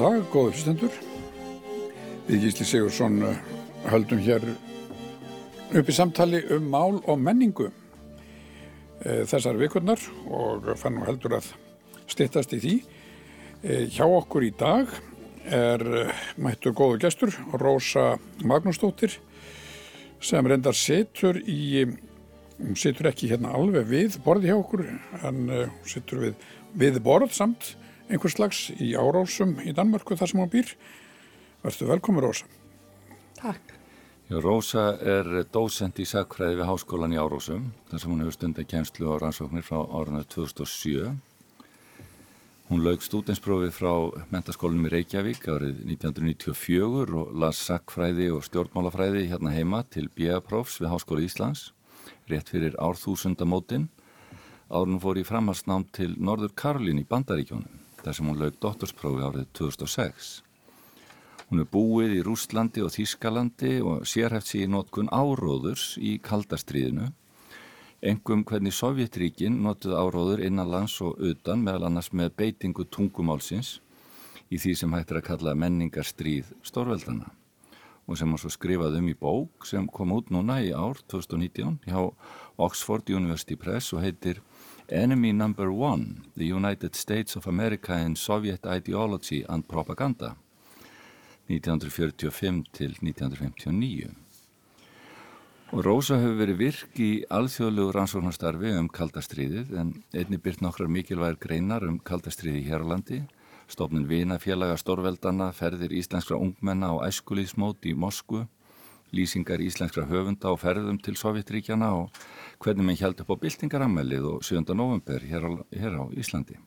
dag, góður hlustendur. Við Gísli Sigursson eh, höldum hér upp í samtali um mál og menningu e, þessar vikurnar og fann nú heldur að stittast í því. E, hjá okkur í dag er mættur góður gestur, Rósa Magnúsdóttir, sem reyndar setur í, hún setur ekki hérna alveg við borði hjá okkur, en hún setur við, við borð samt einhvers slags í Árásum í Danmarku þar sem hún býr. Verður velkomur Rósa. Takk. Já, Rósa er dósend í sagfræði við Háskólan í Árásum þar sem hún hefur stundið kjenslu á rannsóknir frá árunni 2007. Hún laug stúdinsprófi frá mentaskólinum í Reykjavík árið 1994 og las sagfræði og stjórnmálafræði hérna heima til B.A.prófs við Háskóla Íslands rétt fyrir árþúsundamótin árun fór í framhalsnám til Norður Karolín í Bandaríkjónum þar sem hún laug doktorsprófi árið 2006. Hún er búið í Rústlandi og Þískalandi og sérhæft sér í notkun áróðurs í kaldastriðinu. Engum hvernig Sovjetríkin notuð áróður innan lands og utan meðal annars með beitingu tungumálsins í því sem hættir að kalla menningarstríð stórveldana og sem hann svo skrifaði um í bók sem kom út núna í ár 2019 hjá Oxford University Press og heitir Enemy Number One, The United States of America in Soviet Ideology and Propaganda. 1945 til 1959. Og Rósa hefur verið virk í alþjóðlegu rannsóknarstarfi um kaldastriðið en einni byrt nokkrar mikilvægir greinar um kaldastriði hér á landi, stofnun vinafélaga stórveldana, ferðir íslenskra ungmenna og æskulíðsmóti í Moskvu, lýsingar íslenskra höfunda og ferðum til Sovjetríkjana og hvernig mann held upp á byltingaramælið og 7. november hér á, hér á Íslandi.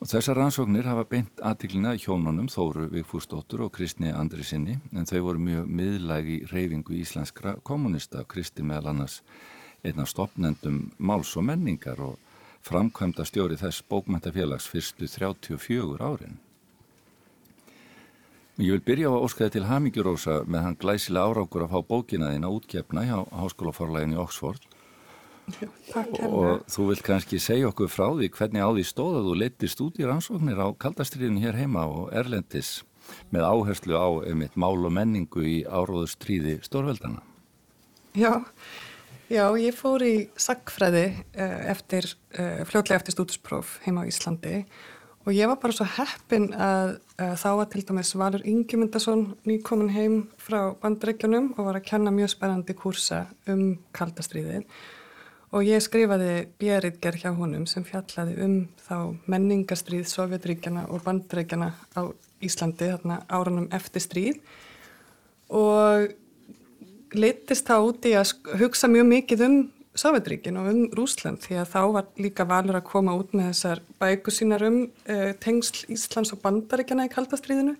Og þessar rannsóknir hafa beint aðtiklina í hjónunum Þóru Vigfúsdóttur og Kristni Andrisinni en þau voru mjög miðlægi reyfingu íslenskra kommunista, Kristi meðal annars einna stopnendum máls og menningar og framkvæmda stjóri þess bókmæntafélags fyrstu 34 árin. Ég vil byrja á að óskaði til Hamingjurósa með hann glæsilega árákur að fá bókina þín að útgefna hjá Háskólaforlægin í Oxford. Já. Og þú vilt kannski segja okkur frá því hvernig á því stóð að þú leittist út í rannsóknir á kaldastriðinu hér heima og Erlendis með áherslu á einmitt mál og menningu í áróðustríði stórveldana. Já, já, ég fór í sagfræði eh, eftir, eh, fljótlega eftir stúdinspróf heima á Íslandi og ég var bara svo heppin að, að þá var til dæmis Valur Ingemyndason nýkomin heim frá bandreikjunum og var að kenna mjög spennandi kursa um kaldastriðin og ég skrifaði björritger hjá honum sem fjallaði um þá menningastrið Sovjetríkjana og bandreikjana á Íslandi þarna árunum eftir stríð. Og litist þá úti að hugsa mjög mikið um Sávetríkin og um Rúsland því að þá var líka valur að koma út með þessar bæku sínar um uh, tengsl Íslands og bandaríkjana í kaldastriðinu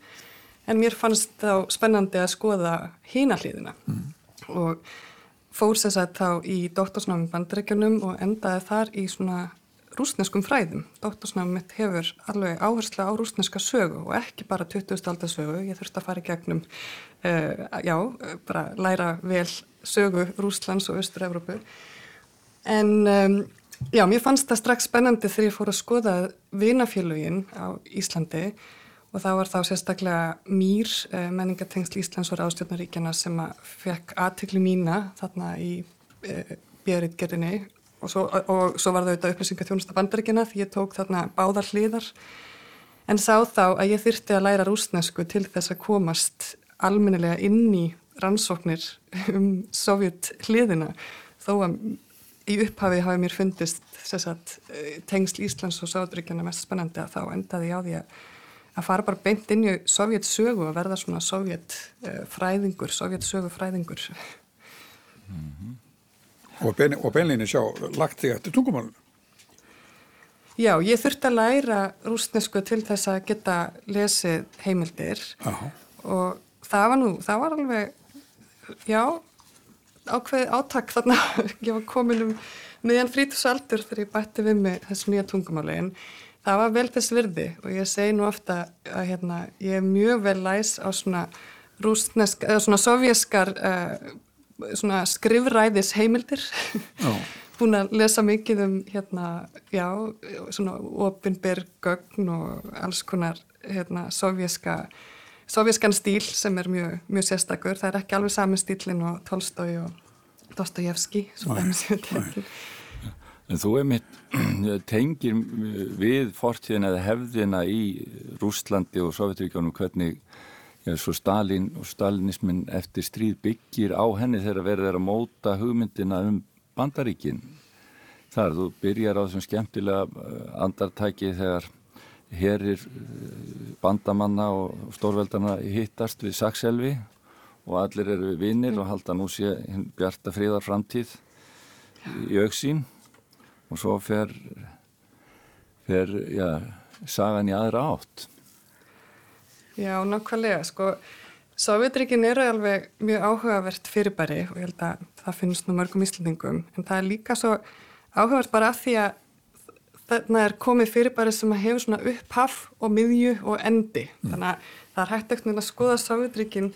en mér fannst þá spennandi að skoða hínallíðina mm. og fór þess að þá í doktorsnámi bandaríkjunum og endaði þar í svona rúsneskum fræðum. Doktorsnámi mitt hefur alveg áherslu á rúsneska sögu og ekki bara 20. aldarsögu, ég þurfti að fara í gegnum, uh, já, bara læra vel sögu Rúslands og Östur-Európu En um, já, mér fannst það strax spennandi þegar ég fór að skoða vinafélugin á Íslandi og það var þá sérstaklega mýr eh, menningatengsl Íslands og ráðstjórnaríkjana sem að fekk aðtikli mína þarna í eh, björritgerðinni og svo, og svo var það auðvitað upplýsinga þjónusta bandaríkjana því ég tók þarna báðar hliðar. En sá þá að ég þyrti að læra rúsnesku til þess að komast alminnilega inn í rannsóknir um sovjet hliðina þó að í upphafi hafi mér fundist sagt, eh, tengsl Íslands og Sáðuríkjana mest spennandi að þá endaði á því að, að fara bara beint inn í sovjet sögu og verða svona sovjet uh, fræðingur, sovjet sögu fræðingur. Mm -hmm. Og, bein, og beinleginni sjá, lagt þig eftir tungumálun? Já, ég þurfti að læra rúsnesku til þess að geta lesið heimildir Aha. og það var nú, það var alveg, já, ákveð átak þarna, ég var komin um miðjan frítusaldur þegar ég bætti við mig þessu nýja tungumáli en það var vel þess virði. Og ég segi nú ofta að hérna, ég er mjög vel læs á svona rústnesk, eða svona sovjaskar uh, svona skrifræðis heimildir oh. búin að lesa mikið um hérna, já, svona opinbergögn og alls konar hérna, sovjerska sovjeskan stíl sem er mjög, mjög sérstakur. Það er ekki alveg sami stílinn og Tolstói og Dostojevski, svo það er mjög tekið. En þú er mitt tengir við fortíðin eða hefðina í Rústlandi og Sovjetríkjónum hvernig já, Stalin og stalinismin eftir stríð byggir á henni þegar verður að móta hugmyndina um bandaríkin. Þar þú byrjar á þessum skemmtilega eh, andartæki þegar herir eh, bandamanna og stórveldana hittast við Sakselvi og allir eru vinnir og halda nú sé bjarta fríðar framtíð í auksín og svo fer, fer já, sagan í aðra átt. Já, nokkvæmlega, sko, Sovjetrikin eru alveg mjög áhugavert fyrirbæri og ég held að það finnst nú mörgum íslendingum, en það er líka svo áhugavert bara af því að þarna er komið fyrirbæri sem hefur svona upphaf og miðju og endi, mm. þannig að það er hægt ekkert að skoða Sovjetrikin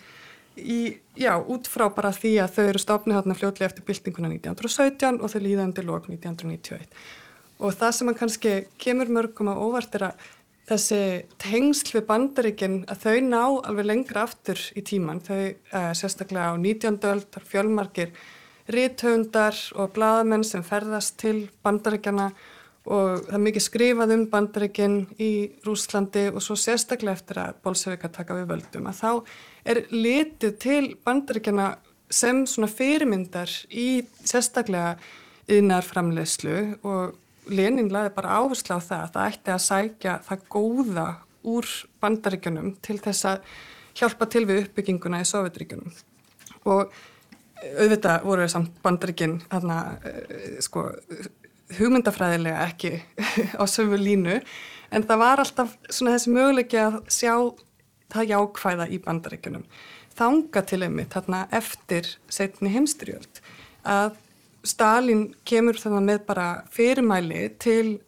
í, já, út frá bara því að þau eru stofnið hérna fljóðlega eftir byltinguna 1917 og þau líðandi lók 1991 og það sem að kannski kemur mörgum á óvart er að þessi tengsl við bandaríkinn að þau ná alveg lengra aftur í tíman, þau uh, sérstaklega á 19. öld fjölmarkir ríthöndar og bladamenn sem ferðast til bandaríkjana og það er mikið skrifað um bandaríkinn í Rúslandi og svo sérstaklega eftir að Bolsevika taka við völdum. Að þá er litið til bandaríkjana sem svona fyrirmyndar í sérstaklega yðnar framlegslu og Lenin laði bara áherslu á það að það ætti að sækja það góða úr bandaríkjunum til þess að hjálpa til við uppbygginguna í Sovjetríkjunum og auðvitað voru samt bandaríkinn hérna sko hugmyndafræðilega ekki á sömu línu en það var alltaf svona þessi möguleiki að sjá það jákvæða í bandaríkjunum. Þanga til einmitt þarna eftir setni heimstyrjöld að Stalin kemur þannig með bara fyrirmæli til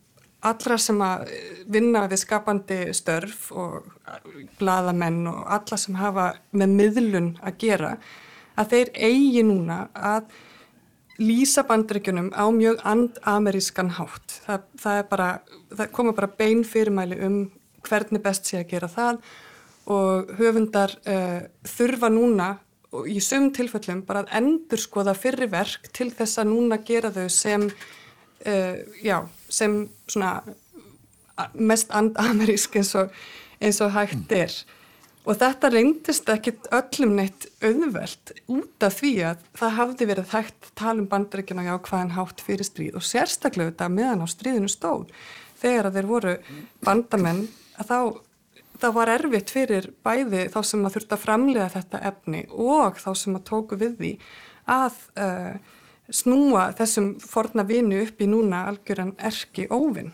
allra sem að vinna við skapandi störf og bladamenn og alla sem hafa með miðlun að gera að þeir eigi núna að lýsa bandryggjunum á mjög and-amerískan hátt. Það, það, bara, það koma bara bein fyrirmæli um hvernig best sé að gera það og höfundar uh, þurfa núna í sum tilfellum bara að endur skoða fyrri verk til þess að núna gera þau sem uh, já, sem svona mest andamerísk eins og, eins og hægt er og þetta reyndist ekkit öllum neitt auðvelt út af því að það hafði verið hægt talum bandaríkina á hvaðan hátt fyrir stríð og sérstaklega þetta meðan á stríðinu stóð þegar að þeir voru bandamenn að þá það var erfitt fyrir bæði þá sem að þurft að framlega þetta efni og þá sem að tóku við því að uh, snúa þessum forna vinu upp í núna algjöran erki óvinn.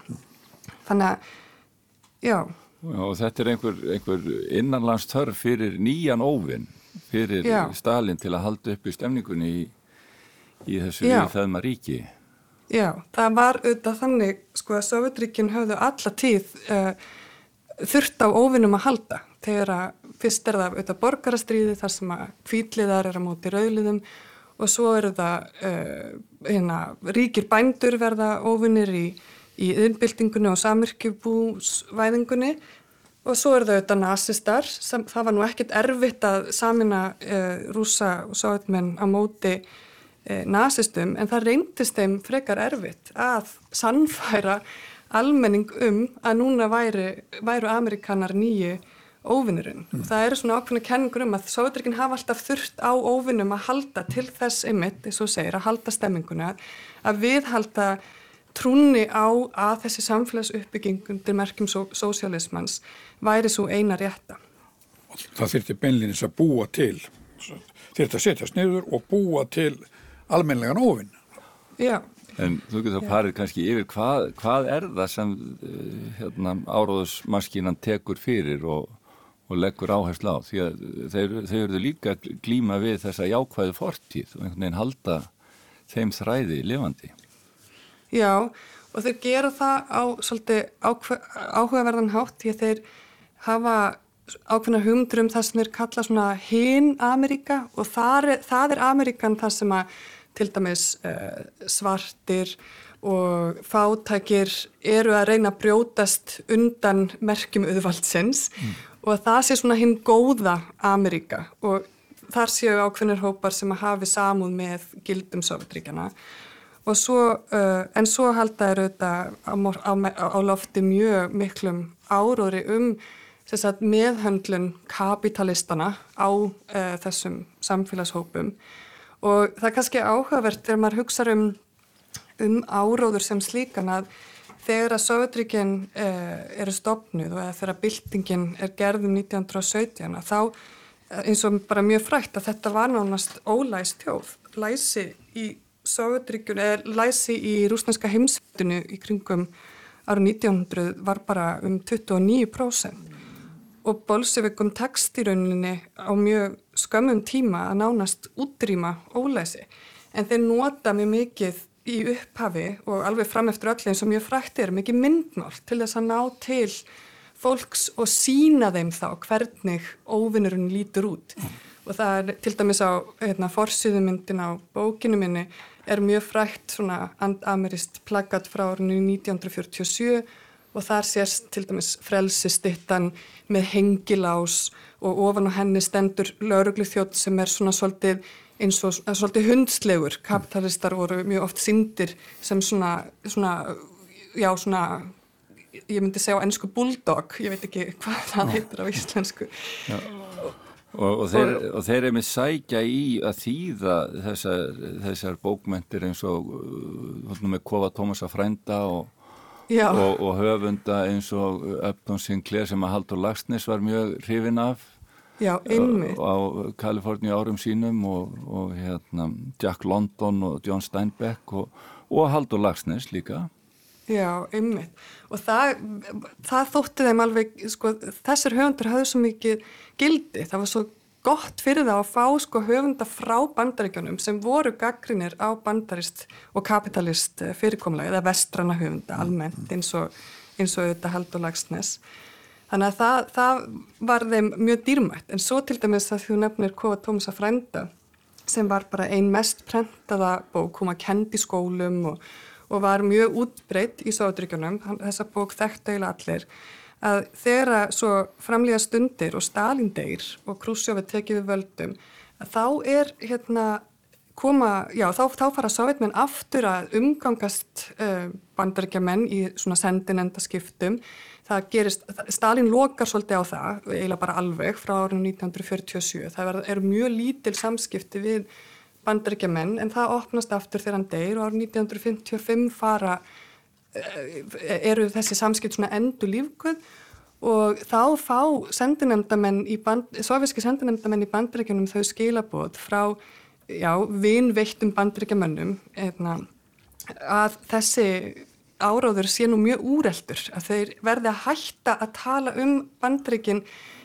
Þannig að, já. Og þetta er einhver, einhver innanlandstörf fyrir nýjan óvinn, fyrir já. Stalin til að halda upp í stemningunni í, í þessu viðfæðma ríki. Já, það var auðvitað þannig, sko að Sovjetríkin höfðu alla tíð uh, þurft á óvinnum að halda þegar að fyrst er það auðvitað borgarastriði þar sem að kvítliðar er á móti rauðliðum og svo eru það uh, hérna, ríkir bændur verða óvinnir í, í yðnbyltingunni og samirkjubúsvæðingunni og svo eru það auðvitað nazistar sem, það var nú ekkit erfitt að samina uh, rúsa og sáðmenn á móti uh, nazistum en það reyndist þeim frekar erfitt að sannfæra almenning um að núna væri, væru Amerikanar nýju óvinnurinn. Mm. Það eru svona ákveðna kenningur um að Sovjetrikin hafa alltaf þurft á óvinnum að halda til þess ymitt, eins og segir, að halda stemminguna, að viðhalda trúni á að þessi samfélagsuppbyggingundir merkjum sósialismans væri svo eina rétta. Það þurfti beinlinis að búa til, þurfti að setjast niður og búa til almenlegan óvinn. Já. En þú getur þá parið kannski yfir hvað, hvað er það sem eh, hérna, áróðusmaskínan tekur fyrir og, og leggur áherslu á því að þeir, þeir eru líka glíma við þessa jákvæðu fortíð og einhvern veginn halda þeim þræði lifandi. Já og þeir gera það á svolítið áhugaverðan hátt því að þeir hafa ákveðna humdur um það sem þeir kalla svona hinn Ameríka og er, það er Ameríkan það sem að til dæmis uh, svartir og fátækir eru að reyna að brjótast undan merkjum auðvaldsins mm. og það sé svona hinn góða Ameríka og þar séu ákveðnir hópar sem að hafi samúð með gildum Sovjetríkjana og svo, uh, en svo halda er auðvitað á, á, á lofti mjög miklum áróðri um sagt, meðhöndlun kapitalistana á uh, þessum samfélagshópum og það er kannski áhugavert þegar maður hugsa um, um áróður sem slíkan að þegar að Sovjetríkinn uh, eru stopnuð og þegar byltingin er gerðum 1917 þá eins og bara mjög frækt að þetta var nánast ólæst tjóð. Læsi í Sovjetríkjun eða læsi í rúsneska heimsveitinu í kringum ára 1900 var bara um 29% og Bolsevikum tekst í rauninni á mjög skömmum tíma að nánast útrýma ólæsi en þeir nota mjög mikið í upphafi og alveg fram eftir öll eins og mjög frækt er mikið myndmál til þess að ná til fólks og sína þeim þá hvernig óvinnurinn lítur út mm. og það er til dæmis á hérna, forsiðumyndin á bókinu minni er mjög frækt svona andamerist plaggat frá árinu 1947 og þar sést til dæmis frelsistittan með hengilás og ofan á henni stendur lauruglu þjótt sem er svona svolítið eins og svolítið hundslegur kapitalistar voru mjög oft syndir sem svona, svona já svona ég myndi segja á ennsku bulldog, ég veit ekki hvað það heitir á íslensku. Já. Og, og, þeir, og þeir er með sækja í að þýða þessar, þessar bókmentir eins og uh, með Kova Tómasa Frænda og, og höfunda eins og Upton Sinclair sem að Haldur Lagsnes var mjög hrifin af Já, á Kaliforni árum sínum og hérna, Jack London og John Steinbeck og Haldur Lagsnes líka. Já, ymmið. Og það, það þótti þeim alveg, sko, þessir höfundur hafðu svo mikið gildi. Það var svo gott fyrir það að fá sko höfunda frá bandaríkjónum sem voru gaggrinir á bandarist og kapitalist eh, fyrirkomlega eða vestrana höfunda almennt eins og, eins og þetta Haldur Lagsnes. Þannig að það, það var þeim mjög dýrmætt. En svo til dæmis að þú nefnir Kova Tómasa Frænda sem var bara ein mest prentaða bók, hún var kend í skólum og og var mjög útbreytt í Sóðuríkjunum, þessa bók þekkt eiginlega allir, að þegar svo framlýða stundir og Stalin deyr og Krusjófi tekið við völdum, þá er hérna koma, já þá, þá fara sovjetmenn aftur að umgangast uh, bandaríkjamenn í svona sendinendaskiptum það gerist, Stalin lokar svolítið á það, eiginlega bara alveg frá árinu 1947, það er mjög lítil samskipti við bandaríkjaman en það opnast aftur þegar hann deyr og árið 1955 fara eh, eru þessi samskipt svona endur lífguð og þá fá sendinemndamenn í band, soviski sendinemndamenn í bandaríkjanum þau skilabóð frá já, vinveittum bandaríkjamannum hérna, að þessi áráður sé nú mjög úreldur að þeir verði að hætta að tala um bandaríkinn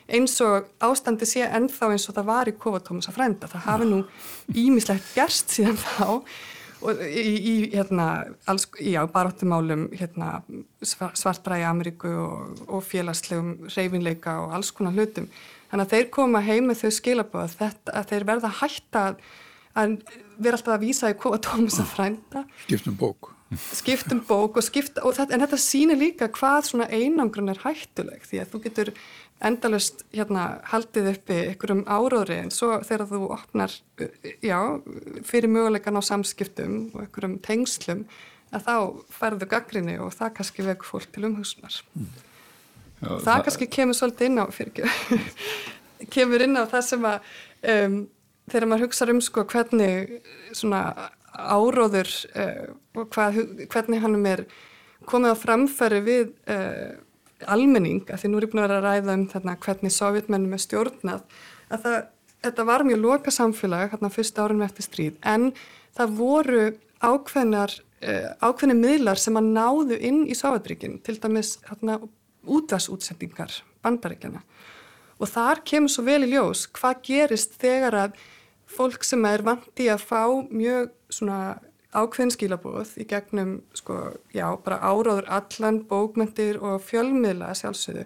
eins og ástandi sé ennþá eins og það var í Kovatómas að frænda. Það hafi nú ímislegt gerst síðan þá og í, í hérna, alls, já, baráttumálum hérna, svartbræði Ameríku og, og félagslegum reyfinleika og alls konar hlutum. Þannig að þeir koma heim með þau skilabóð að, að þeir verða hætta að, að vera alltaf að vísa í Kovatómas að frænda. Skiptum bók skiptum bók og skipta og þetta, en þetta sýnir líka hvað svona einangrun er hættuleg því að þú getur endalust hérna, haldið uppi ykkurum áróðri en svo þegar þú opnar já, fyrir möguleikan á samskiptum og ykkurum tengslum að þá ferðu gaggrinni og það kannski veku fólk til umhugsunar mm. já, það, það kannski kemur svolítið inn á kemur inn á það sem að um, þegar maður hugsa um sko hvernig svona áróður og hvað, hvernig hann er komið á framfæri við uh, almenning, að því nú er ég búin að vera að ræða um þarna, hvernig sovjetmennum er stjórnað, að það, þetta var mjög loka samfélag hérna fyrsta árum eftir stríð, en það voru ákveðnar, uh, ákveðni miðlar sem að náðu inn í Sovjetríkinn, til dæmis hérna, útvarsútsendingar bandaríkjana. Og þar kemur svo vel í ljós hvað gerist þegar að fólk sem er vandi að fá mjög svona ákveðin skilabóð í gegnum sko, já, bara áráður allan bókmyndir og fjölmiðla sjálfsögðu,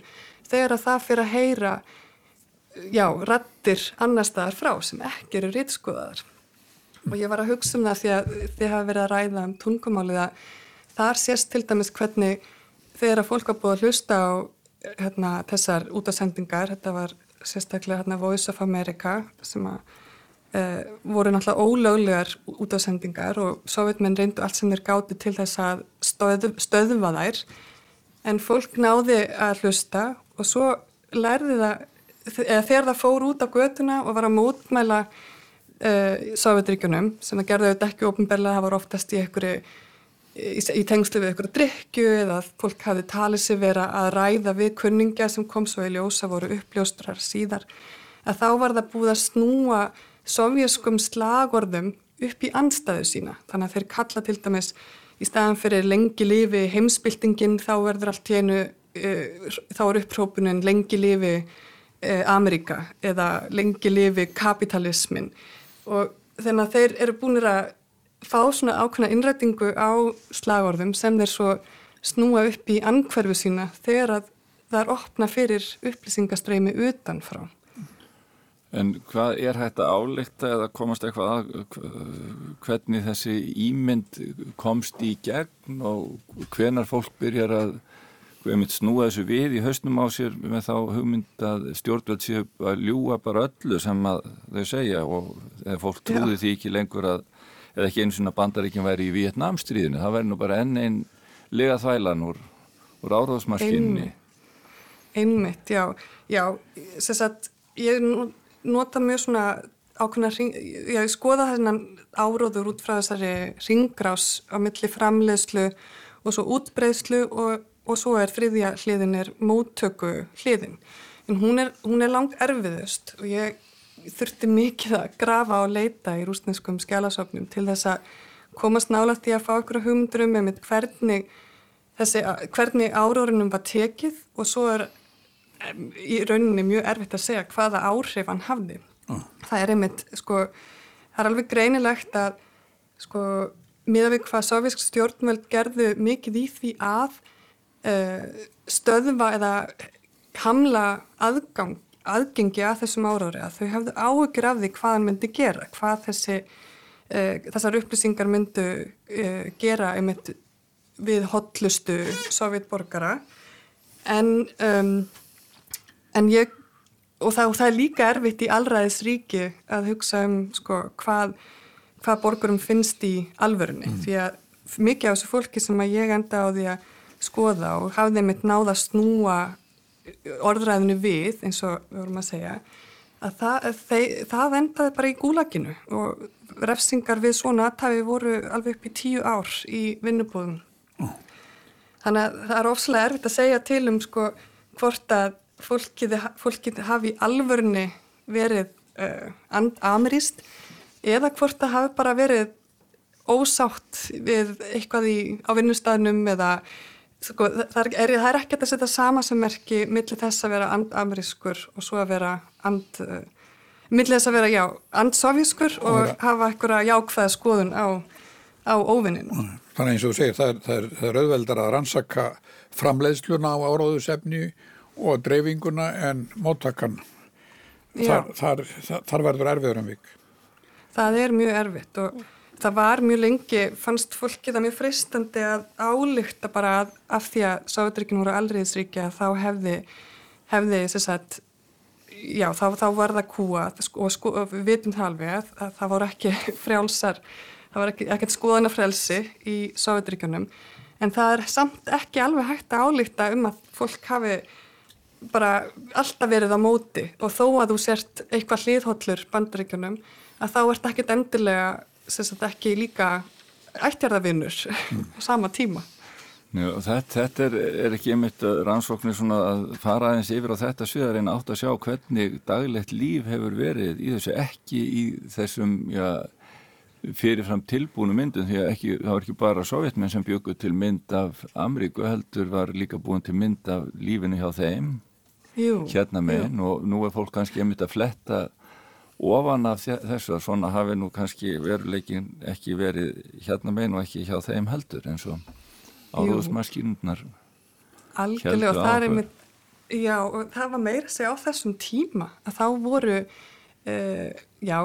þegar að það fyrir að heyra já, rattir annar staðar frá sem ekki eru rýtskoðaðar og ég var að hugsa um það því að þið hafa verið að ræða um tungumálið að þar sést til dæmis hvernig þegar að fólk var búið að hlusta á hérna, þessar útasendingar, þetta var sérstaklega hérna, Voice of America sem að uh, voru náttúrulega ólöglegar útasendingar og sovjetmenn reyndu allt sem þeir gáti til þess að stöð, stöðva þær. En fólk náði að hlusta og svo lærði það, eða þegar það fór út á götuna og var að mótmæla uh, Sovjetríkunum sem það gerði auðvitað ekki ofinberlega, það var oftast í einhverju í, í tengslu við einhverju drikju eða fólk hafi talið sér vera að ræða við kunningja sem kom svo í ljósa voru uppljóstrar síðar að þá var það búið að snúa sovjaskum slagorðum upp í anstæðu sína þannig að þeir kalla til dæmis í staðan fyrir lengi lifi heimsbyltingin þá verður allt í einu uh, þá er upprópunin lengi lifi uh, Amerika eða lengi lifi kapitalismin og þannig að þeir eru búinir að fá svona ákveðna innrætingu á slagorðum sem þeir svo snúa upp í angverfu sína þegar að það er opna fyrir upplýsingastreymi utanfrá. En hvað er hægt að álíkta eða komast eitthvað að hvernig þessi ímynd komst í gegn og hvenar fólk byrjar að snúa þessu við í hausnum á sér með þá hugmynd að stjórnveld séu að ljúa bara öllu sem þau segja og fólk trúði því ekki lengur að eða ekki eins og bandaríkjum væri í Vietnamstríðinu, það væri nú bara enn einn lega þvælan úr, úr áráðsmaskinni. Einmitt, já, já, þess að ég nota mjög svona ákveðna, ég skoða þennan áróður út frá þessari ringgrás á milli framleiðslu og svo útbreyðslu og, og svo er þriðja hliðin er móttöku hliðin. En hún er, hún er langt erfiðust og ég þurfti mikið að grafa og leita í rúsneskum skjálasöfnum til þess að komast nálægt í að fá okkur hugmyndur um með hvernig, hvernig árórunum var tekið og svo er í rauninni mjög erfitt að segja hvaða áhrif hann hafði. Oh. Það er einmitt, sko, það er alveg greinilegt að, sko, miða við hvað sovisk stjórnveld gerðu mikið í því að uh, stöðva eða hamla aðgang aðgengi að þessum árári að þau hefðu áökjur af því hvað hann myndi gera, hvað þessi, uh, þessar upplýsingar myndu uh, gera einmitt við hotlustu sovjetborgara en, um, en ég, og það, og það er líka erfitt í allræðisríki að hugsa um sko, hvað, hvað borgurum finnst í alvörunni mm. því að mikið af þessu fólki sem að ég enda á því að skoða og hafði mitt náða snúa orðræðinu við eins og við vorum að segja að það, þeir, það endaði bara í gúlaginu og refsingar við svona aðtæfi voru alveg upp í tíu ár í vinnubúðum oh. þannig að það er ofslega erfitt að segja til um sko hvort að fólkið, fólkið hafi alvörni verið uh, ameríst eða hvort að hafi bara verið ósátt við eitthvað í, á vinnustæðnum eða Sko, það, er, það er ekkert að setja sama sem merki millir þess að vera and-amerískur og svo að vera and, uh, millir þess að vera, já, and-sovjískur og vera. hafa eitthvað jákvæða skoðun á, á óvinninu. Þannig eins og þú segir, það er, það er, það er auðveldar að rannsaka framleiðsluna á áráðusefni og dreifinguna en móttakann. Þar, þar, þar verður erfiður en vik. Það er mjög erfitt og það var mjög lengi, fannst fólki það mjög freistandi að álykta bara að, af því að Sáðuríkinn voru aldriðisríkja þá hefði, hefði sagt, já, þá, þá var það kúa og sko, við vitum það alveg að, að það voru ekki frjálsar, það var ekki, ekkert skoðanafrelsi í Sáðuríkunum en það er samt ekki alveg hægt að álykta um að fólk hafi bara alltaf verið á móti og þó að þú sért eitthvað hlýðhóllur bandaríkunum að þá ert ekki endilega sagt, ekki líka ættjarðavinnur mm. sama tíma. Njá, þetta, þetta er, er ekki einmitt rannsóknir að fara aðeins yfir á þetta sviðar en átt að sjá hvernig daglegt líf hefur verið í þessu ekki í þessum já, fyrirfram tilbúinu myndum því að ekki, það var ekki bara sovjetmenn sem bjökuð til mynd af Amríku heldur var líka búin til mynd af lífinu hjá þeim jú, hérna meginn og nú er fólk kannski einmitt að fletta ofan af þessu að svona hafi nú kannski veruleikin ekki verið hérna megin og ekki hjá þeim heldur eins og áhugaðsmaskínundnar Algjörlega og það er einmitt já það var meira að segja á þessum tíma að þá voru uh, já,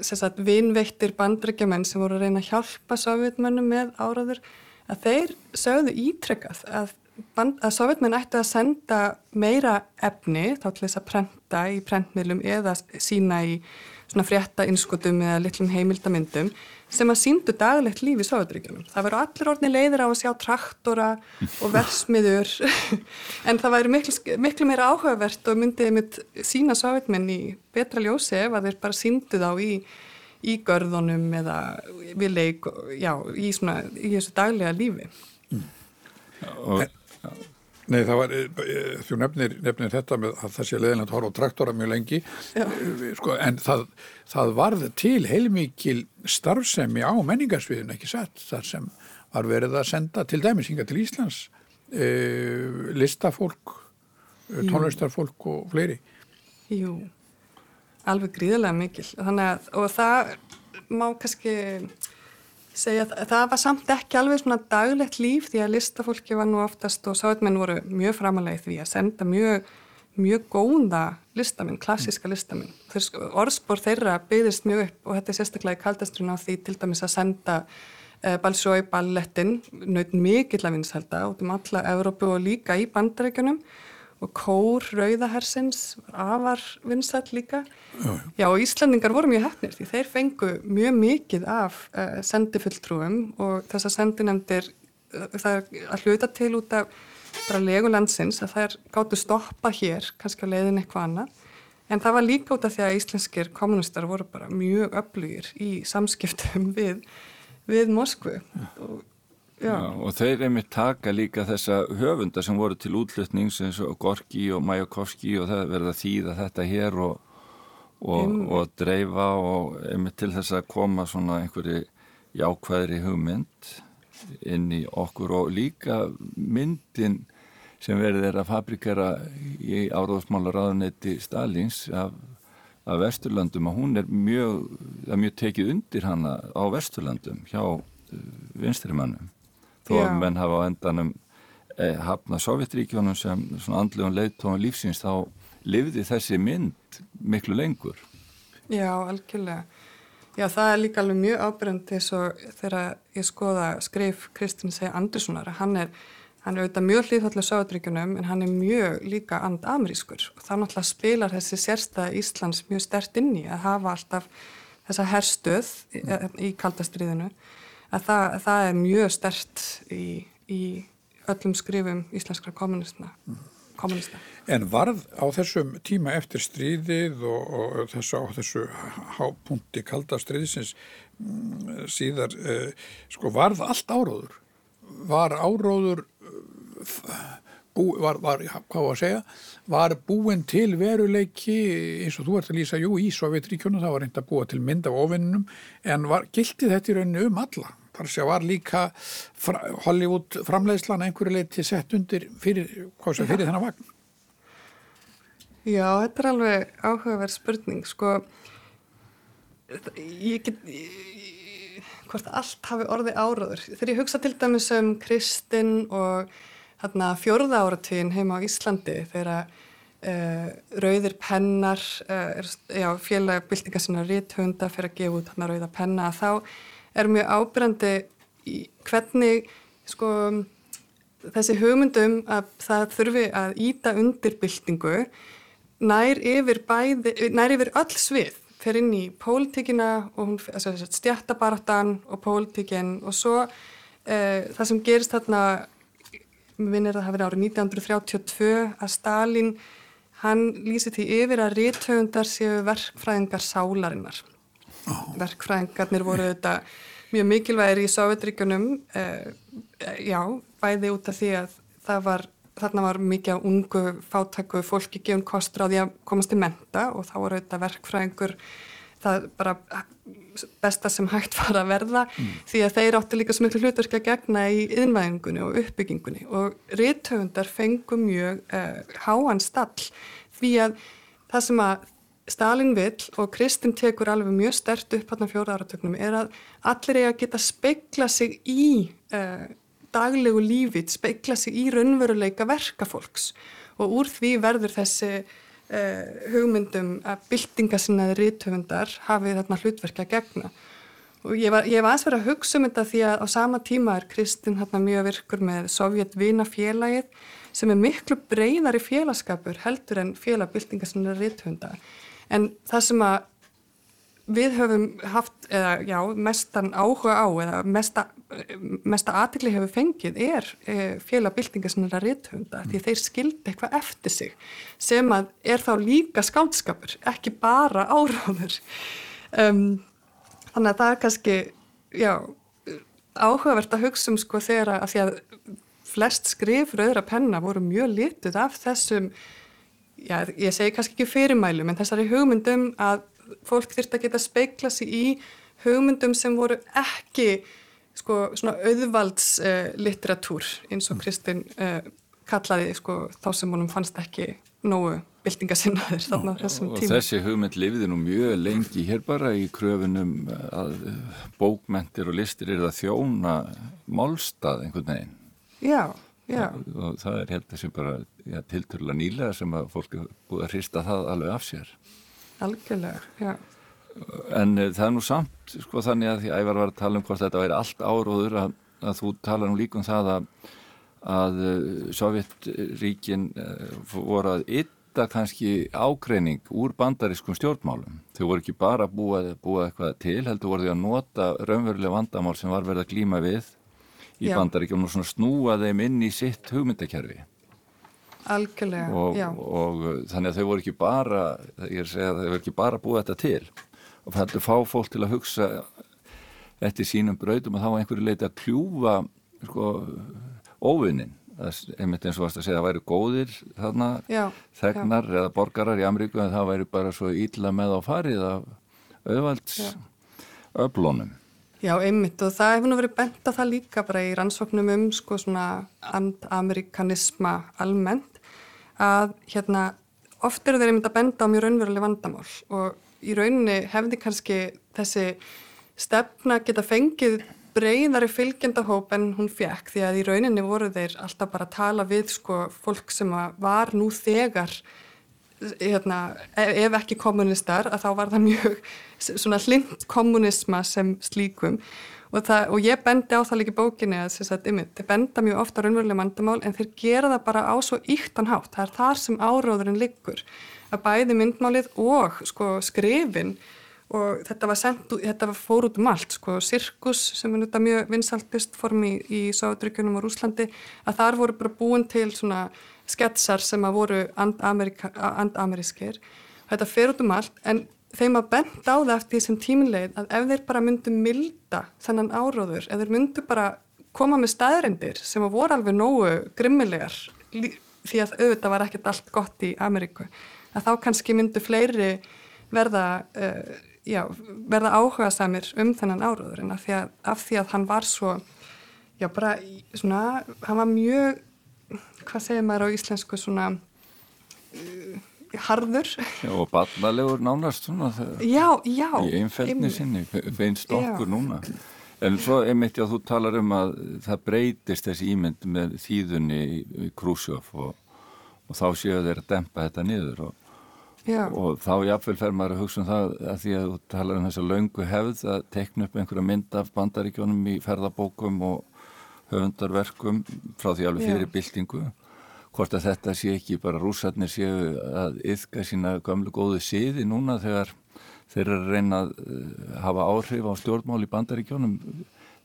sérstaklega vinveittir bandryggjumenn sem voru að reyna að hjálpa sovjetmönnum með áraður að þeir sögðu ítrekkað að, að sovjetmenn ættu að senda meira efni þá til þess að prenta í prentmiðlum eða sína í svona frétta innskotum eða litlum heimildamindum sem að síndu daglegt líf í Sovjetríkjunum. Það veru allir orðni leiðir á að sjá traktora og versmiður en það væri miklu, miklu meira áhugavert og myndið mitt sína Sovjetmenn í betra ljósi ef að þeir bara síndu þá í, í görðunum eða við leik, já, í, svona, í þessu daglega lífi. Mm. Og, Nei, það var, eh, eh, þú nefnir, nefnir þetta með að það sé leðilegt að horfa á traktora mjög lengi, eh, sko, en það, það varð til heilmikil starfsemi á menningarsviðin, ekki satt, þar sem var verið að senda til dæmisinga til Íslands, e, listafólk, tónlistarfólk og fleiri. Jú, alveg gríðilega mikil, þannig að, og það má kannski segja að það var samt ekki alveg svona daglegt líf því að listafólki var nú oftast og sáðmenn voru mjög framalegið því að senda mjög, mjög góða listamenn, klassiska listamenn. Orðspór þeirra byggðist mjög upp og þetta er sérstaklega í kaldastrun á því til dæmis að senda uh, Balsjói ballettin, naut mikill að vinsalda út um alla Evrópu og líka í bandarækjunum og kór Rauðahersins afar vinsall líka. Já, já og Íslandingar voru mjög hefnir því þeir fengu mjög mikið af uh, sendifulltrúum og þess að sendinemdir uh, það er að hluta til út af bara legulandsins að þær gáttu stoppa hér, kannski að leiðin eitthvað annað. En það var líka út af því að íslenskir kommunistar voru bara mjög öflugir í samskiptum við, við Moskvu og Já. Og þeir einmitt taka líka þessa höfunda sem voru til útlutnings eins og Gorki og Majakovski og það verða þýða þetta hér og, og, og dreifa og einmitt til þess að koma svona einhverju jákvæðri hugmynd inn í okkur og líka myndin sem verður þeirra fabrikera í áráðsmálaráðunetti Stalins af, af Vesturlandum og hún er mjög, mjög tekið undir hana á Vesturlandum hjá vinstrimannum þó að menn hafa á endanum eh, hafna Sovjetríkjónum sem svona andlegum leiðtóðum lífsins þá lifði þessi mynd miklu lengur. Já, algjörlega. Já, það er líka alveg mjög ábyrgand eins og þegar ég skoða skrif Kristinn segi Anderssonar að hann er, hann er auðvitað mjög hlýðhallega Sovjetríkjónum en hann er mjög líka and-amerískur. Og það náttúrulega spilar þessi sérstæða Íslands mjög stert inn í að hafa alltaf þessa herstuð í kaldastriðinu að það, það er mjög stert í, í öllum skrifum íslenskra kommunista. kommunista. En varð á þessum tíma eftir stríðið og, og þessu, á þessu hápunkti kalda stríðsins mm, síðar, eh, sko varð allt áróður? Var áróður, bú, var, var, hvað var að segja, var búin til veruleiki eins og þú ert að lýsa, jú, í Sovjetríkjunum, það var reynd að búa til mynd af ofinnum, en var, gildi þetta í rauninu um alla? þar sé var líka fra, Hollywood framleiðslan einhverju leiti sett undir fyrir, fyrir þennan vagn? Já, þetta er alveg áhugaverð spurning sko. Ég get ég, hvort allt hafi orði áraður þegar ég hugsa til dæmis um Kristinn og hérna fjörða áratvín heima á Íslandi þegar uh, rauðir pennar uh, já, félagabildingar sinna rétthunda fyrir að gefa út hérna rauða penna þá er mjög ábyrgandi í hvernig sko þessi hugmyndum að það þurfi að íta undir byltingu nær yfir bæði, nær yfir öll svið fyrir inn í pólitíkina og stjættabaratan og pólitíkin og svo eh, það sem gerist þarna við vinnir að það verið árið 1932 að Stalin hann lýsi því yfir að ríthöfundar séu verkfræðingar sálarinnar oh. verkfræðingarnir voru þetta mjög mikilvægir í Sovjetríkunum eh, já, bæði út af því að það var, þarna var mikið á ungu fátæku fólki gefun kostur á því að komast til menta og þá voru þetta verkfræðingur það bara besta sem hægt var að verða mm. því að þeir áttu líka svo miklu hlutverk að gegna í yðinvæðingunni og uppbyggingunni og rithöfundar fengum mjög uh, háan stall því að það sem að Stalin vill og Kristinn tekur alveg mjög stert upp hann á fjóra áratöknum er að allir eiga að geta speikla sig í uh, daglegu lífið, speikla sig í raunveruleika verkafólks og úr því verður þessi uh, hugmyndum að byltinga sinnaði rítöfundar hafið þarna hlutverkja gegna. Og ég var, ég var aðeins verið að hugsa um þetta því að á sama tíma er Kristinn hérna mjög virkur með Sovjetvina félagið sem er miklu breyðari félagskapur heldur en félagbyltinga sem er rithunda en það sem að við höfum haft eða já, mestan áhuga á eða mesta, mesta aðtikli hefur fengið er e, félagbyltinga sem er að rithunda mm. því þeir skildi eitthvað eftir sig sem að er þá líka skáldskapur ekki bara áráður um, þannig að það er kannski já, áhugavert að hugsa um sko þegar að því að flest skrif rauðra penna voru mjög lituð af þessum já, ég segi kannski ekki fyrirmælum en þessari hugmyndum að fólk þurft að geta speikla sig í hugmyndum sem voru ekki sko svona auðvaldsliteratúr uh, eins og Kristinn uh, kallaði sko þá sem honum fannst ekki nógu byltingasinnaður þarna á þessum tíma. Og þessi hugmynd lifiði nú mjög lengi hér bara í kröfunum að bókmentir og listir eru að þjóna málstað einhvern veginn. Já, já. Og, og það er held að sem bara ja, tilturlega nýlega sem að fólk er búið að hrista það alveg af sér. Algjörlega, já. En uh, það er nú samt, sko þannig að því ég var að tala um hvort þetta væri allt áróður að, að þú tala nú líka um það að, að uh, Sovjetríkin uh, voru að ytta kannski ágreining úr bandarískum stjórnmálum. Þau voru ekki bara að búa eitthvað til, heldur voru þau að nota raunveruleg vandamál sem var verið að glíma við í bandaríkjum og snúa þeim inn í sitt hugmyndakerfi. Algjörlega, og, já. Og þannig að þau voru ekki bara, ég er að segja að þau voru ekki bara búið þetta til og það heldur fá fólk til að hugsa eftir sínum brautum og þá einhverju leiti að kljúfa sko, óvinnin. Einmitt eins og varst að segja að það væri góðir þarna, já, þegnar já. eða borgarar í Ameríku en það væri bara svo ílla með á farið af auðvalds öflónum. Já, einmitt og það hefur nú verið bent að það líka bara í rannsóknum um sko svona andamerikanisma almennt að hérna oft eru þeir einmitt að benda á mjög raunveruleg vandamál og í rauninni hefði kannski þessi stefna geta fengið breyðari fylgjendahóp en hún fekk því að í rauninni voru þeir alltaf bara að tala við sko fólk sem var nú þegar hérna, ef ekki kommunistar að þá var það mjög svona hlind kommunisma sem slíkum og, það, og ég bendi á það líka bókinni að þeir benda mjög ofta raunverulega mandamál en þeir gera það bara á svo yktan hátt, það er þar sem áróðurinn liggur. Að bæði myndmálið og sko, skrifin og þetta var, sendt, þetta fór út um allt sko, sirkus sem er náttúrulega mjög vinsaltist form í, í Sáðuríkunum og Rúslandi að þar voru bara búin til sketsar sem að voru andamerískir þetta fer út um allt en þeim að benda á það eftir því sem tíminleið að ef þeir bara myndu milda þennan áróður, ef þeir myndu bara koma með staðrindir sem að voru alveg nógu grimmilegar því að auðvitað var ekkert allt gott í Ameríku að þá kannski myndu fleiri verða uh, já, verða áhuga samir um þennan áróður en af því að, af því að hann var svo já bara svona, hann var mjög hvað segir maður á íslensku svona uh, harður. Já, og ballalegur nánast svona já, já. í einfeldni sinni, finnst okkur núna. En svo einmitt já þú talar um að það breytist þessi ímynd með þýðunni í, Krúsjóf og, og þá séu þeir að dempa þetta niður og og þá jáfnveil fer maður að hugsa um það að því að þú talar um þessa laungu hefð að tekna upp einhverja mynd af bandaríkjónum í ferðabókum og höfundarverkum frá því alveg fyrir byltingu hvort að þetta sé ekki bara rúsarnir séu að yfka sína gömlu góðu síði núna þegar þeir eru að reyna að eh, hafa áhrif á stjórnmál í bandaríkjónum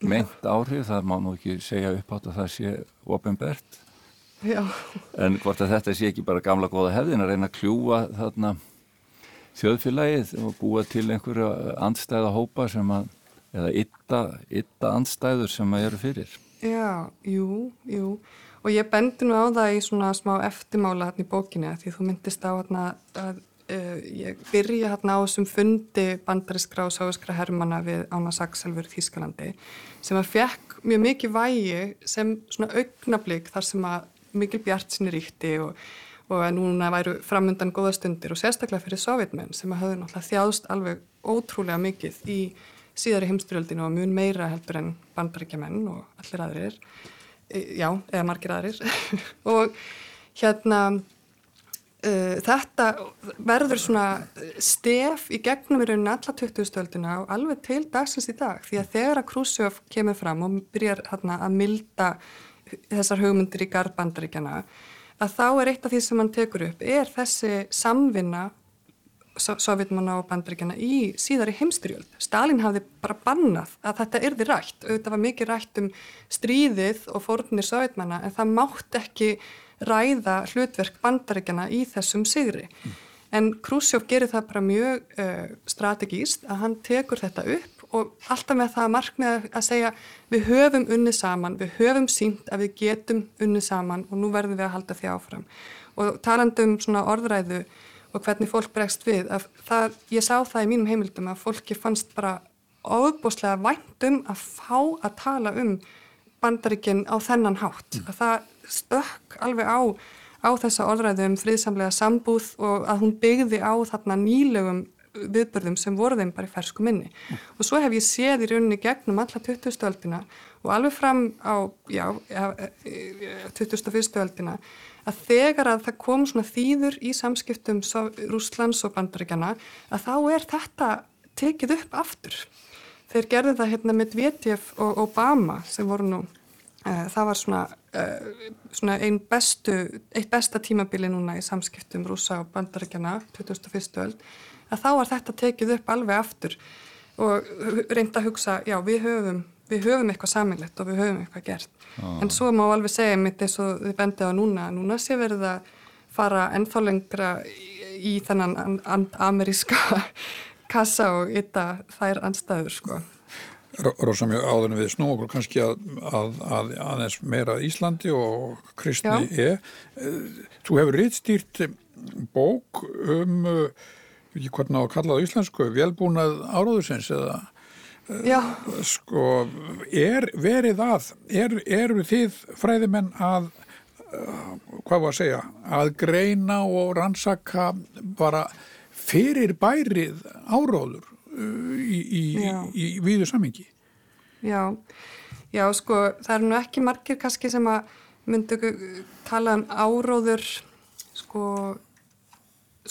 meint áhrif, það má nú ekki segja upp átt að það sé ofinbert en hvort að þetta sé ekki bara gamla góða hefðin að reyna að kljúa þarna þjóðfélagið og búa til einhverja andstæða hópa sem að eða ytta andstæður sem að eru fyrir? Já, jú, jú og ég bendi nú á það í svona smá eftirmála hérna í bókinni að því þú myndist á hérna að uh, ég byrja hérna á þessum fundi bandariskra og sáskra hermana við Ána Sakselfur í Þýskalandi sem að fekk mjög mikið vægi sem svona augnablík þar sem að mikil bjart sinni ríkti og, og að núna væru framöndan góða stundir og sérstaklega fyrir sovjetmenn sem að hafðu náttúrulega þjáðst alveg ótrúlega mikið í síðari heimstyrjöldinu og mun meira heldur en bandarækjamenn og allir aðrir. e, já, eða margir aðrir og hérna uh, þetta verður svona stef í gegnum í rauninni alla 20. stöldina og alveg til dagsins í dag því að þegar að Khrushchev kemur fram og byrjar hérna, að milda þessar hugmyndir í garðbandaríkjana að þá er eitt af því sem hann tekur upp er þessi samvinna sovjetmanna og bandaríkjana í síðari heimstyrjöld. Stalin hafði bara bannað að þetta erði rætt. Auðvitað var mikið rætt um stríðið og fórnir sovjetmanna en það mátt ekki ræða hlutverk bandaríkjana í þessum sigri. Mm. En Khrushchev gerir það bara mjög uh, strategíst að hann tekur þetta upp og alltaf með það markmið að segja við höfum unnið saman, við höfum sínt að við getum unnið saman og nú verðum við að halda því áfram. Og talandum svona orðræðu og hvernig fólk bregst við, það, ég sá það í mínum heimildum að fólki fannst bara óbúslega væntum að fá að tala um bandaríkinn á þennan hátt, mm. að það stökk alveg á, á þessa orðræðu um friðsamlega sambúð og að hún byggði á þarna nýlegum viðbörðum sem voru þeim bara í fersku minni mm. og svo hef ég séð í rauninni gegnum alla 20. öldina og alveg fram á já, 21. öldina að þegar að það kom svona þýður í samskiptum Rúslands og Bandaríkjana að þá er þetta tekið upp aftur. Þeir gerði það hérna með Dvetjef og Obama sem voru nú, uh, það var svona, uh, svona ein bestu, eitt besta tímabili núna í samskiptum Rúsa og Bandaríkjana 2001. öld, að þá var þetta tekið upp alveg aftur og reynda að hugsa, já við höfum við höfum eitthvað saminlegt og við höfum eitthvað gert ah. en svo má alveg segja mitt eins og þið bendið á núna núna sé verið að fara ennþá lengra í, þennan ameríska kassa og ytta þær anstæður sko Rósa mjög áðurinn við snú okkur kannski að, að, að aðeins meira Íslandi og kristni e. Þú hefur rittstýrt bók um, ekki hvernig á að kalla það íslensku, velbúnað áráðusins eða Já. Sko, er verið að, er, eru þið fræðimenn að, uh, hvað var að segja, að greina og rannsaka bara fyrir bærið áróður uh, í, í, í, í viðu samengi? Já, já, sko, það eru nú ekki margir kannski sem að myndu tala um áróður, sko,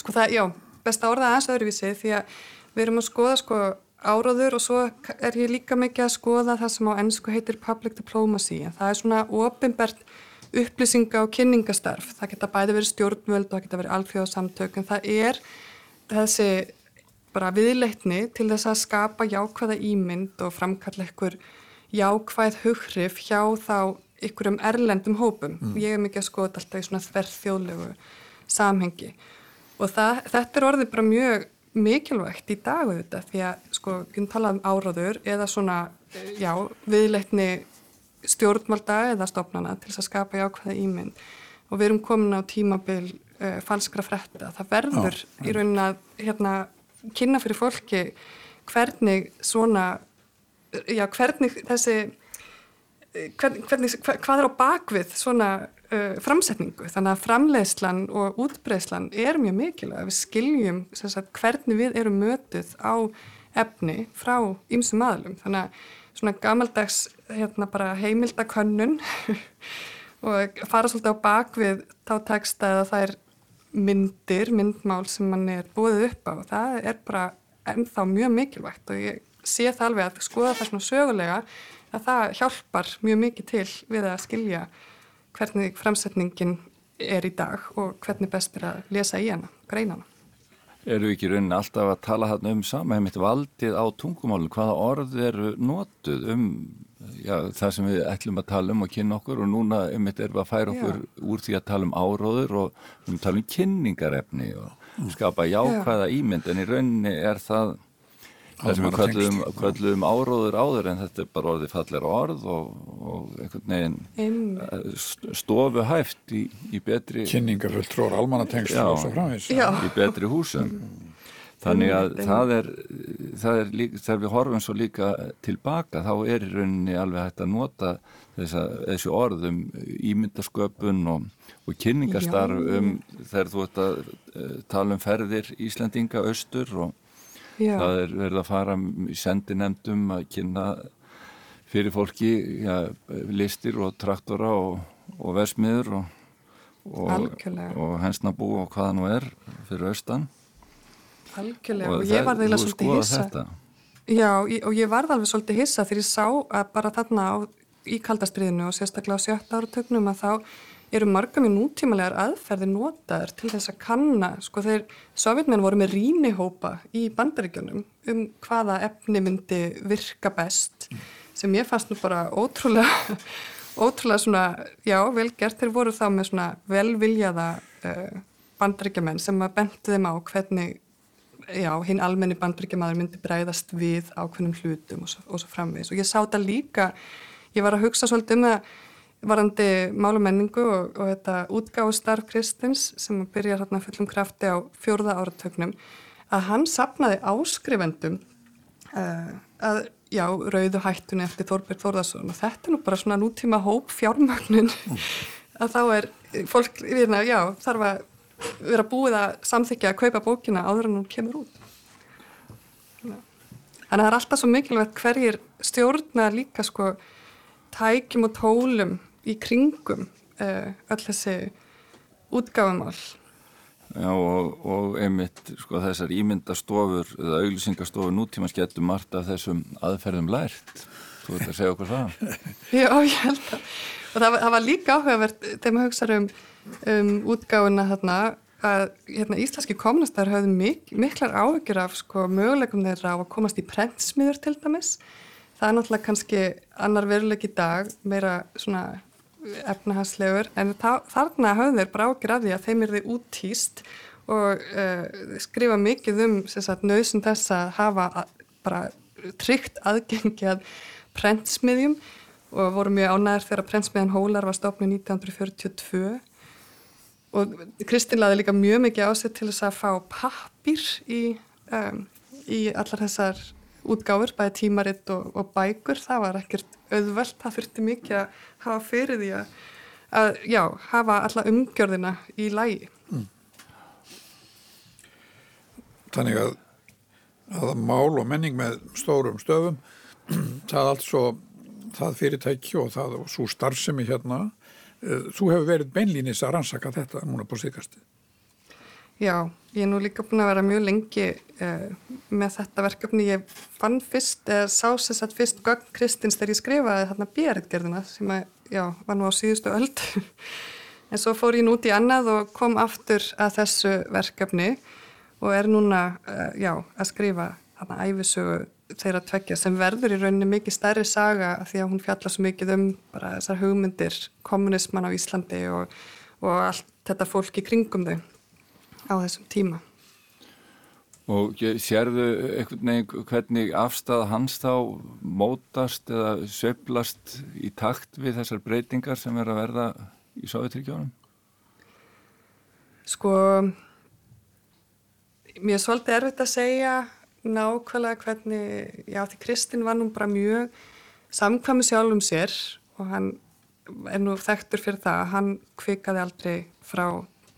sko það, já, besta orða aðeins öðruvísi því að við erum að skoða, sko, áráður og svo er ég líka mikið að skoða það sem á ennsku heitir public diplomacy. Það er svona ofinbært upplýsinga og kynningastarf. Það geta bæði verið stjórnvöld og það geta verið alþjóðsamtök en það er þessi bara viðleitni til þess að skapa jákvæða ímynd og framkalla ykkur jákvæð hughrif hjá þá ykkur um erlendum hópum. Mm. ég er mikið að skoða alltaf í svona þverð þjóðlegu samhengi. Og það, þetta er orðið bara mjög mikilvægt í dag auðvitað því að sko, við talaðum um áráður eða svona, já, viðleitni stjórnvalda eða stofnana til þess að skapa jákvæða ímynd og við erum komin á tímabil uh, falskra fretta. Það verður já, í raunin að hérna, kynna fyrir fólki hvernig svona, já, hvernig þessi, hvernig, hvernig hvað er á bakvið svona uh, framsetningu. Þannig að framleiðslan og útbreyslan er mjög mikilvæg. Við skiljum sagt, hvernig við erum mötuð á efni frá ýmsum aðlum þannig að svona gamaldags hérna bara heimildakönnun og fara svolítið á bakvið þá teksta eða það er myndir, myndmál sem mann er búið upp á. Og það er bara ennþá mjög mikilvægt og ég sé það alveg að skoða það svona sögulega að það hjálpar mjög mikið til við að skilja hvernig framsetningin er í dag og hvernig best er að lesa í hana, greina hana. Eru ekki rauninni alltaf að tala þarna um þetta valdið á tungumálun, hvaða orð eru notuð um já, það sem við ætlum að tala um og kynna okkur? Og núna þetta erum við að færa okkur já. úr því að tala um áróður og um tala um kynningarefni og skapa jákvæða ímynd. En í rauninni er það Það sem við kallum, kallum áróður áður en þetta er bara orðið fallir orð og, og einhvern veginn eh, stofu hæft í, í betri... Kynningarfull trór, almannatengsl og svo framins. Já, í betri húsum. Þannig að það er, það er líka, þegar við horfum svo líka tilbaka þá er í rauninni alveg hægt að nota þessa, þessi orðum ímyndasköpun og, og kynningastarf um þegar þú ert að eh, tala um ferðir Íslandinga austur og Já. það er verið að fara í sendinemdum að kynna fyrir fólki ja, listir og traktora og, og versmiður og, og, og hensnabú og hvaða nú er fyrir austan Algjörlega og, og ég var þeirra svolítið hissa þetta. Já og ég var alveg svolítið hissa þegar ég sá að bara þarna á, í kaldastriðinu og sérstaklega á sjötta áratögnum að þá eru margum í nútímalegar aðferði notaður til þess að kanna, sko þeir sovjetmenn voru með rínihópa í bandaríkjunum um hvaða efni myndi virka best sem ég fannst nú bara ótrúlega ótrúlega svona, já, velgert þeir voru þá með svona velviljaða uh, bandaríkjaman sem að bentu þeim á hvernig já, hinn almenni bandaríkjamaður myndi breyðast við ákveðnum hlutum og svo, og svo framvegis. Og ég sá þetta líka ég var að hugsa svolítið um það varandi málumenningu og, og þetta útgáðu starf Kristins sem byrjar hérna fullum krafti á fjórða áratögnum að hann sapnaði áskrifendum uh, að já, rauðu hættunni eftir Þorberg Þórðarsson og þetta er nú bara svona nútíma hóp fjármögnun. Að þá er fólk, virna, já, þarf að vera búið að samþykja að kaupa bókina áður en hún kemur út. Þannig að það er alltaf svo mikilvægt hverjir stjórna líka sko tækjum og tólum í kringum uh, öll þessi útgáfumál. Já og, og einmitt sko þessar ímyndastofur eða auglýsingastofur nútíma skettum margt af þessum aðferðum lært. Þú veit að segja okkur það. Já, ég held að og það, það var líka áhugavert þegar maður hugsaður um, um útgáfuna þarna að hérna, íslenski kommunistar höfðu mik miklar áhugjur af sko, möguleikum þeirra á að komast í prentsmiður til dæmis. Það er náttúrulega kannski annar veruleik í dag meira svona efnahagslegur en þarna höfðu þeir brákir af því að þeim er þið úttýst og uh, skrifa mikið um nöðsum þess að hafa bara tryggt aðgengi að prentsmiðjum og voru mjög ánæður þegar prentsmiðjan Hólar var stofnið 1942 og Kristinn laði líka mjög mikið á sig til þess að fá pappir í, um, í allar þessar útgáfur, bæði tímaritt og, og bækur, það var ekkert auðvelt, það þurfti mikið að hafa fyrir því að, að já, hafa alla umgjörðina í lægi. Mm. Þannig að, að mál og menning með stórum stöfum, það altså, það fyrirtæki og það og svo starfsemi hérna, eh, þú hefur verið beinlýnis að rannsaka þetta núna på síkastið. Já, ég er nú líka búin að vera mjög lengi uh, með þetta verkefni. Ég fann fyrst, eða sá sér satt fyrst Gögn Kristins þegar ég skrifaði þarna björðgerðina sem að, já, var nú á síðustu öll. en svo fór ég nút í annað og kom aftur að þessu verkefni og er núna, uh, já, að skrifa þarna æfisögu þeirra tveggja sem verður í rauninni mikið stærri saga því að hún fjalla svo mikið um bara þessar hugmyndir kommunisman á Íslandi og, og allt þetta fólk í kringum þau á þessum tíma. Og sérðu einhvern veginn hvernig afstæða hans þá mótast eða söblast í takt við þessar breytingar sem er að verða í Sovjetríkjónum? Sko, mér er svolítið erfitt að segja nákvæmlega hvernig, já því Kristinn var nú bara mjög samkvæmi sjálfum sér og hann er nú þekktur fyrir það að hann kvikaði aldrei frá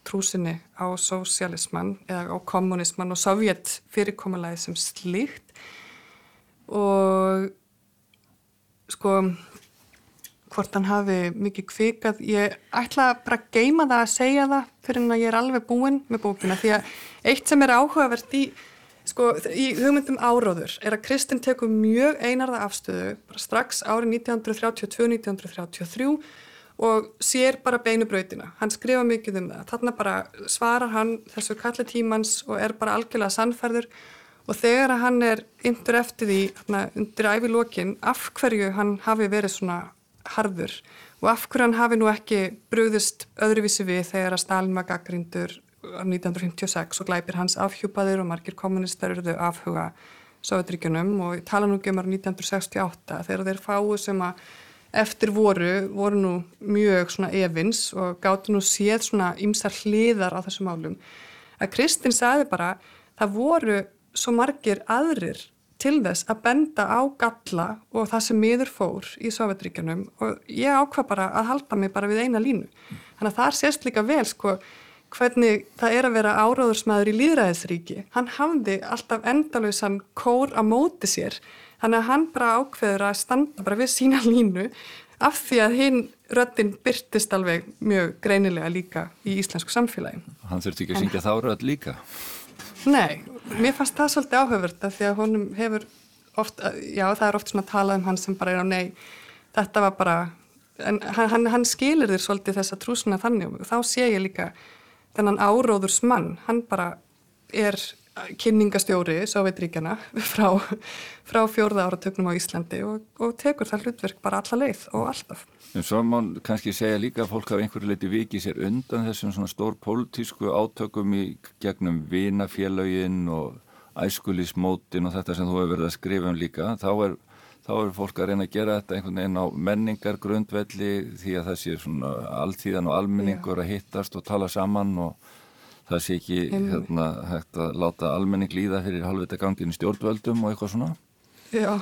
trúsinni á sósialismann eða á kommunismann og sovjet fyrirkommalagi sem slíkt. Og sko hvort hann hafi mikið kvikað ég ætla bara að geima það að segja það fyrir en að ég er alveg búinn með bókina því að eitt sem er áhugavert í sko í hugmyndum áróður er að Kristinn tekur mjög einarða afstöðu bara strax árið 1932-1933 og sér bara beinu brautina. Hann skrifa mikið um það. Þarna bara svarar hann þessu kalli tímans og er bara algjörlega sannferður og þegar hann er yndur eftir því þarna, undir ævilókin af hverju hann hafi verið svona harður og af hverju hann hafi nú ekki brúðist öðruvísi við þegar að Stalin var gaggrindur 1956 og glæpir hans afhjúpaður og margir kommunistar eruðu afhuga Sovjetríkunum og tala nú gemar 1968 þegar þeir fáu sem að eftir voru, voru nú mjög svona evins og gáttu nú séð svona ymsar hliðar á þessum málum. Að Kristinn sagði bara, það voru svo margir aðrir til þess að benda á galla og það sem miður fór í Sovjetríkjunum og ég ákvað bara að halda mig bara við eina línu. Þannig að það sést líka vel sko hvernig það er að vera áráðursmaður í líðræðisríki. Hann hafði alltaf endalauðsan kór að móti sér Þannig að hann bara ákveður að standa bara við sína línu af því að hinn röddinn byrtist alveg mjög greinilega líka í íslensku samfélagi. Hann þurfti ekki að syngja þá rödd líka? Nei, mér fannst það svolítið áhugavert að því að honum hefur oft, já það er oft svona að tala um hann sem bara er á nei, þetta var bara, en hann, hann skilir þér svolítið þessa trúsuna þannig og þá sé ég líka þennan áróðurs mann, hann bara er kynningastjóri Sovjetríkjana frá, frá fjórða áratögnum á Íslandi og, og tekur það hlutverk bara alla leið og alltaf. En svo má kannski segja líka að fólk hafa einhverju leiti vikið sér undan þessum svona stór pólitísku átökum í gegnum vinafélagin og æskulismótin og þetta sem þú hefur verið að skrifa um líka. Þá er, þá er fólk að reyna að gera þetta einhvern veginn á menningar grundvelli því að það sé svona alltíðan og almenningur að hittast og tala saman og það sé ekki hérna, hægt að láta almenning líða fyrir halvvita gangin í stjórnvöldum og eitthvað svona? Já,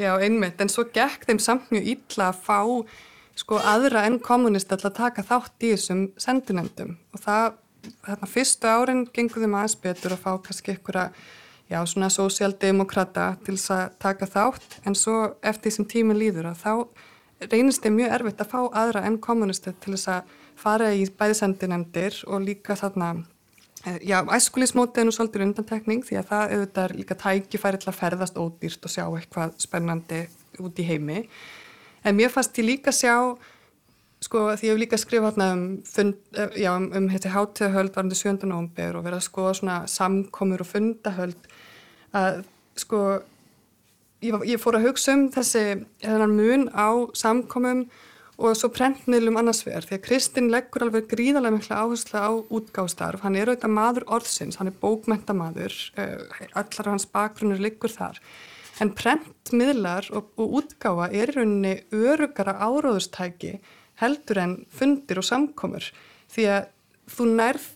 já einmitt, en svo gekk þeim samt mjög illa að fá sko aðra enn kommunist að taka þátt í þessum sendinendum og það, þarna fyrstu árin gengur þeim aðeins betur að fá kannski einhverja, já svona sósjaldemokrata til þess að taka þátt. En svo eftir þessum tíma líður að þá reynist þeim mjög erfitt að fá aðra enn kommunist til þess að fara í bæðisendinemdir og líka þarna, eh, já, æskulismótið er nú svolítið undantekning því að það auðvitað er líka tækifæri til að ferðast ódýrt og sjá eitthvað spennandi út í heimi. En mér fannst ég líka sjá, sko, því ég hef líka skrifað hérna um, fund, eh, já, um, um hétti hátíðahöld varandi 7. november og verið að skoða svona samkomur og fundahöld að, sko, ég, ég fór að hugsa um þessi, þennan mun á samkomum og svo prentmiðlum annars vegar því að Kristinn leggur alveg gríðarlega mikla áherslu á útgáðstarf, hann er auðvitað maður orðsins, hann er bókmentamaður eh, allar hans bakgrunnur liggur þar. En prentmiðlar og, og útgáfa er í rauninni örugara áróðustæki heldur en fundir og samkomur því að þú nærð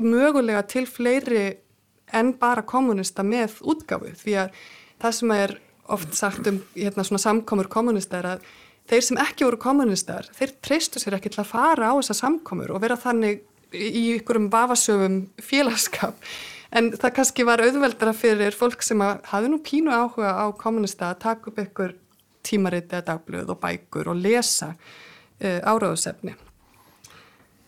mögulega til fleiri en bara kommunista með útgáfu því að það sem er oft sagt um hérna, samkomur kommunista er að þeir sem ekki voru kommunistar, þeir treystu sér ekki til að fara á þessa samkomur og vera þannig í ykkurum vafasöfum félagskap. En það kannski var auðveldra fyrir fólk sem hafði nú pínu áhuga á kommunista að taka upp ykkur tímariti eða dagblöð og bækur og lesa uh, áráðusefni.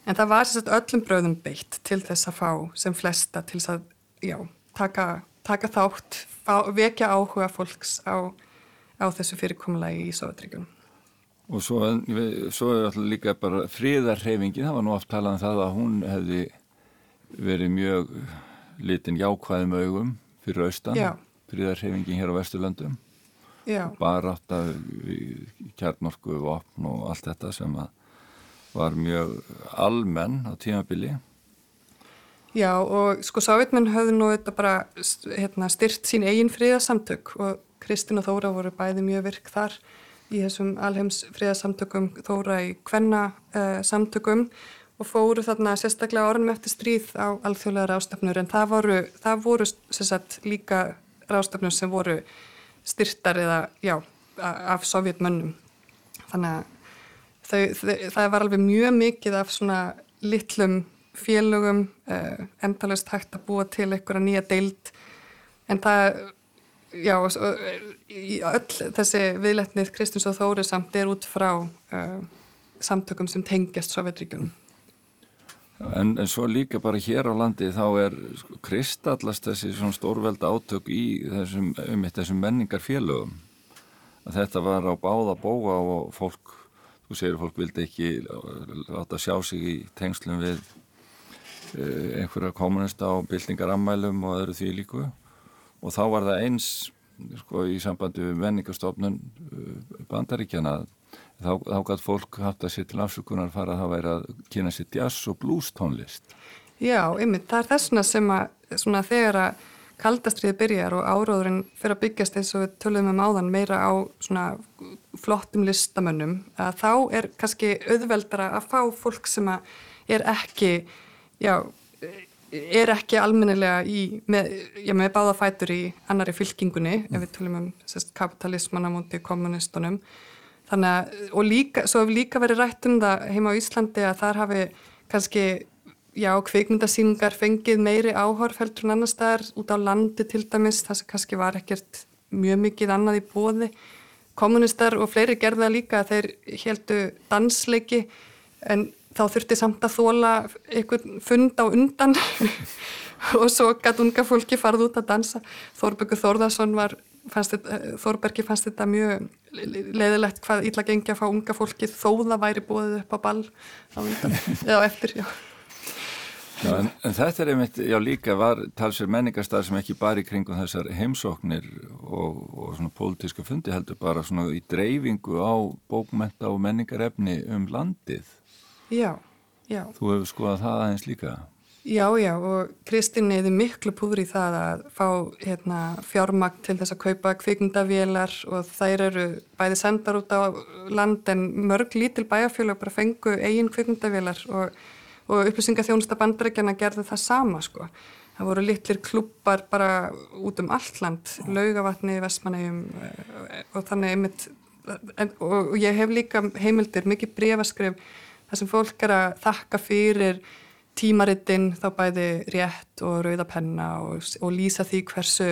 En það var sérst öllum bröðum beitt til þess að fá sem flesta til þess að já, taka, taka þátt, fá, vekja áhuga fólks á, á þessu fyrirkomulagi í Sovjetryggjum. Og svo, svo er alltaf líka bara fríðarhefingin, það var nú oft talað um það að hún hefði verið mjög litin jákvæðum augum fyrir austan, fríðarhefingin hér á Vesturlöndum, bara átt að kjarnorku, vopn og allt þetta sem var mjög almenn á tímabili. Já og sko Sávitmenn höfðu nú þetta bara hérna, styrt sín eigin fríðarsamtök og Kristina Þóra voru bæði mjög virk þar í þessum alheims friðarsamtökum þóra í kvenna uh, samtökum og fóru þarna sérstaklega orðum eftir stríð á alþjóðlega rástafnur en það voru, það voru sagt, líka rástafnur sem voru styrtar eða já, af sovjetmönnum þannig að þau, þau, það var alveg mjög mikið af svona litlum félögum uh, endalust hægt að búa til einhverja nýja deild. En það já, öll þessi viðletnið Kristins og Þóri samt er út frá uh, samtökum sem tengjast Sovjetríkunum. En, en svo líka bara hér á landi þá er sko, kristallast þessi svona stórvelda átök í þessum, um þessum menningar félögum. Að þetta var á báða bóa og fólk, þú segir fólk vildi ekki láta sjá sig í tengslum við uh, einhverja kommunista á byltingaramælum og öðru því líku og þá var það eins sko, í sambandi við menningastofnun uh, bandaríkjana þá, þá gæti fólk haft að sér til afsökunar fara að það væri að kynna sér jazz og blues tónlist. Já, ymmið, það er þessuna sem að svona, þegar að kaldastriði byrjar og áróðurinn fyrir að byggjast eins og við töluðum um áðan meira á svona flottum listamönnum að þá er kannski auðveldara að fá fólk sem að er ekki já er ekki almennilega í, með, já, með báða fætur í annari fylkingunni mm. ef við tölum um sérst, kapitalismann á múti kommunistunum þannig að, og líka, svo hefur líka verið rætt um það heima á Íslandi að þar hafi kannski, já, kveikmyndasýningar fengið meiri áhorf heldur en annar staðar út á landi til dæmis, það sem kannski var ekkert mjög mikið annað í bóði kommunistar og fleiri gerða líka að þeir heldu dansleiki en þá þurfti samt að þóla einhvern fund á undan og svo gæt unga fólki farið út að dansa. Þórbjörgur Þórðarsson var, fannst þetta, Þórbergi fannst þetta mjög leiðilegt hvað ítla gengi að fá unga fólki þó það væri búið upp á ball á undan, eða eftir, já. Já, en, en þetta er einmitt, já líka var talsverð menningarstað sem ekki bara í kringum þessar heimsóknir og, og svona pólitíska fundi heldur bara svona í dreifingu á bókmenta og menningarefni um landið. Já, já. Þú hefur skoðað það aðeins líka? Já, já og Kristinn neyði miklu púður í það að fá hérna, fjármagn til þess að kaupa kvikmyndavélar og þær eru bæði sendar út á land en mörg lítil bæjarfjölu bara fengu eigin kvikmyndavélar og, og upplýsingaþjónusta bandarækjana gerði það sama sko. Það voru litlir klubbar bara út um allt land, laugavatni, vestmannegjum eh, og þannig einmitt og ég hef líka heimildir, mikið brefaskrif þar sem fólk er að þakka fyrir tímaritinn þá bæði rétt og rauðapenna og, og lýsa því hversu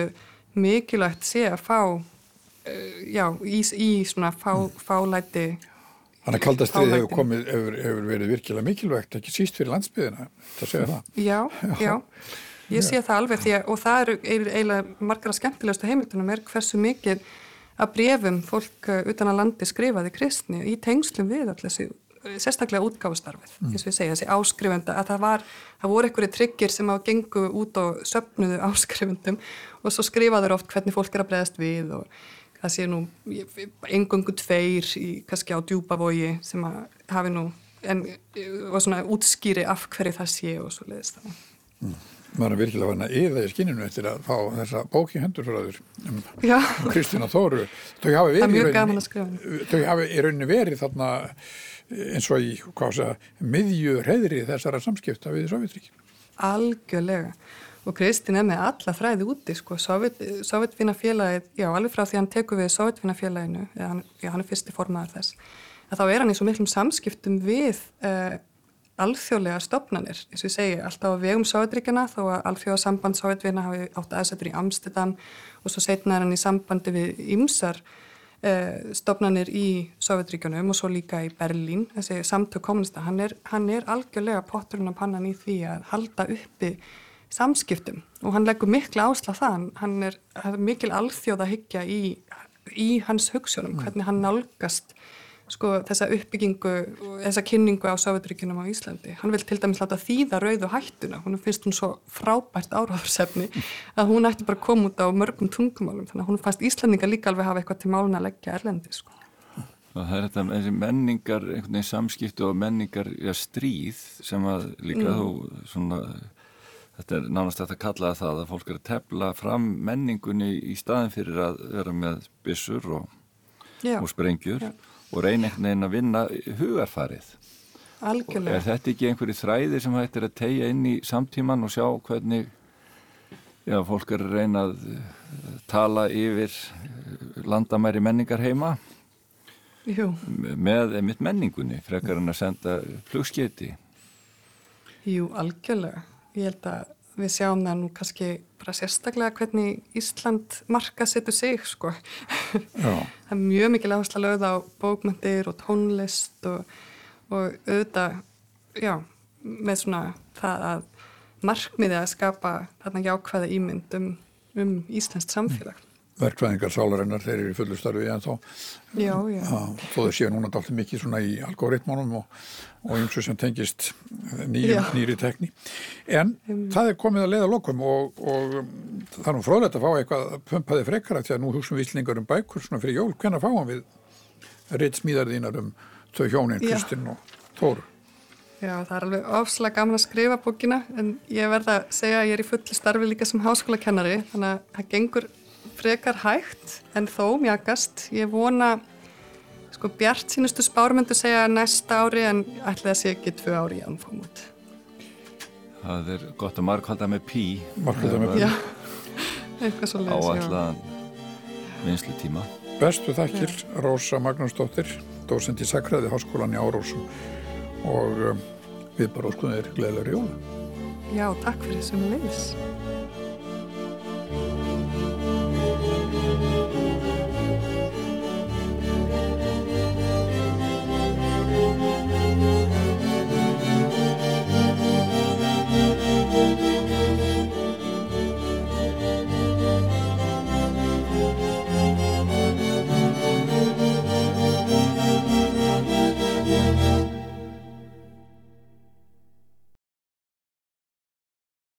mikilvægt sé að fá uh, já, í, í svona fá, fálæti. Þannig að kaldastrið hefur komið, hefur, hefur verið virkilega mikilvægt, ekki síst fyrir landsbyðina, það segja það. Já, já, ég sé það alveg því að, og það eru eiginlega margar að skemmtilegastu heimildunum er hversu mikið að brefum fólk uh, utan að landi skrifaði kristni í tengslum við allir þessu sérstaklega útgáfustarfið, mm. eins og ég segja, þessi áskrifenda, að það var, það voru einhverju tryggir sem á gengu út og söpnuðu áskrifendum og svo skrifaður oft hvernig fólk er að bregðast við og það sé nú engungu tveir í, kannski á djúbavogi sem að hafi nú, en, og svona útskýri af hverju það sé og svo leiðist það. Mm. er virkilega vann að yða í skinninu eftir að fá þessa bóki hendur frá þér um Kristina Þóru þau hafi verið þau hafi í rauninni verið þarna eins og í sé, miðju reyðri þessara samskipta við Sovjetríkin. Algjörlega. Og Kristinn er með alla þræði úti sko, Sovjetvinnafélagið, já alveg frá því hann tekur við Sovjetvinnafélaginu, hann, já hann er fyrsti formaður þess, að þá er hann í svo miklum samskiptum við uh, alþjóðlega stopnanir, eins og ég segi alltaf á vegum Sovjetríkjana þó að alþjóðasamband Sovjetvinna hafi átt aðsettur í Amsterdam og svo setna er hann í sambandi við ymsar Eh, stofnanir í Sovjetríkjunum og svo líka í Berlín, þessi samtök kommunista, hann er, hann er algjörlega potturinn af pannan í því að halda uppi samskiptum. Og hann leggur mikla ásla það, hann er, er mikil alþjóð að hyggja í, í hans hugsunum, mm. hvernig hann nálgast sko þessa uppbyggingu þessa kynningu á Sáveturíkunum á Íslandi. Hann vil til dæmis láta þýða rauðu hættuna. Hún finnst hún svo frábært áráðursefni að hún ætti bara að koma út á mörgum tungumálum. Þannig að hún fannst Íslandinga líka alveg hafa eitthvað til málun að leggja erlendi sko. Það er þetta með menningar einhvern veginn samskiptu og menningar ja, stríð sem að líka mm. þú svona þetta er nánast að kalla það að fólk er að tefla fram menningunni í staðin fyrir að vera með bissur og, og sprengjur. Já og reyna einhvern veginn að vinna hugarfarið. Algjörlega. Er þetta ekki einhverju þræði sem hættir að tegja inn í samtíman og sjá hvernig já, fólk er að reyna að eh, tala yfir eh, landamæri menningar heima Jú. með mitt menningunni frekar en að senda flugsketi? Jú, algjörlega. Ég held að við sjáum það nú kannski bara sérstaklega hvernig Ísland marka setur sig sko. það er mjög mikil áhersla lögð á bókmyndir og tónlist og, og auðvitað já, með svona það að markmiði að skapa þarna jákvæða ímynd um, um Íslands samfélag verkvæðingar sálarinnar, þeir eru í fullu starfi en þá, þó þau séu núna dálta mikið svona í algoritmónum og, og eins og sem tengist nýjum, nýri tekní en um. það er komið að leiða lokum og, og það er nú fróðlegt að fá eitthvað pumpaði frekara því að nú hugsun viðslingar um bækur svona fyrir jól, hvenna fáum við reitt smíðarðínar um þau hjónin Kristinn og Þóru? Já, það er alveg ofslega gaman að skrifa bókina en ég verða að segja að ég er í fulli starfi líka sem háskólakennari þannig að það gengur frekar hægt en þó mjagast. Ég vona, sko Bjart sínustu spármyndu segja næsta ári en ætla sé ekki tvö ári í anfám út. Það er gott að markvalda með pí. Markvalda með pí. Já, eitthvað svo leiðis. Áallan vinslu tíma. Bestu þakkir, Já. Rósa Magnúsdóttir, dósend í Sakræði Háskólan í Árósum og um, við bara óskuðum þér gleðilegur jóla. Já, takk fyrir þessum leiðis.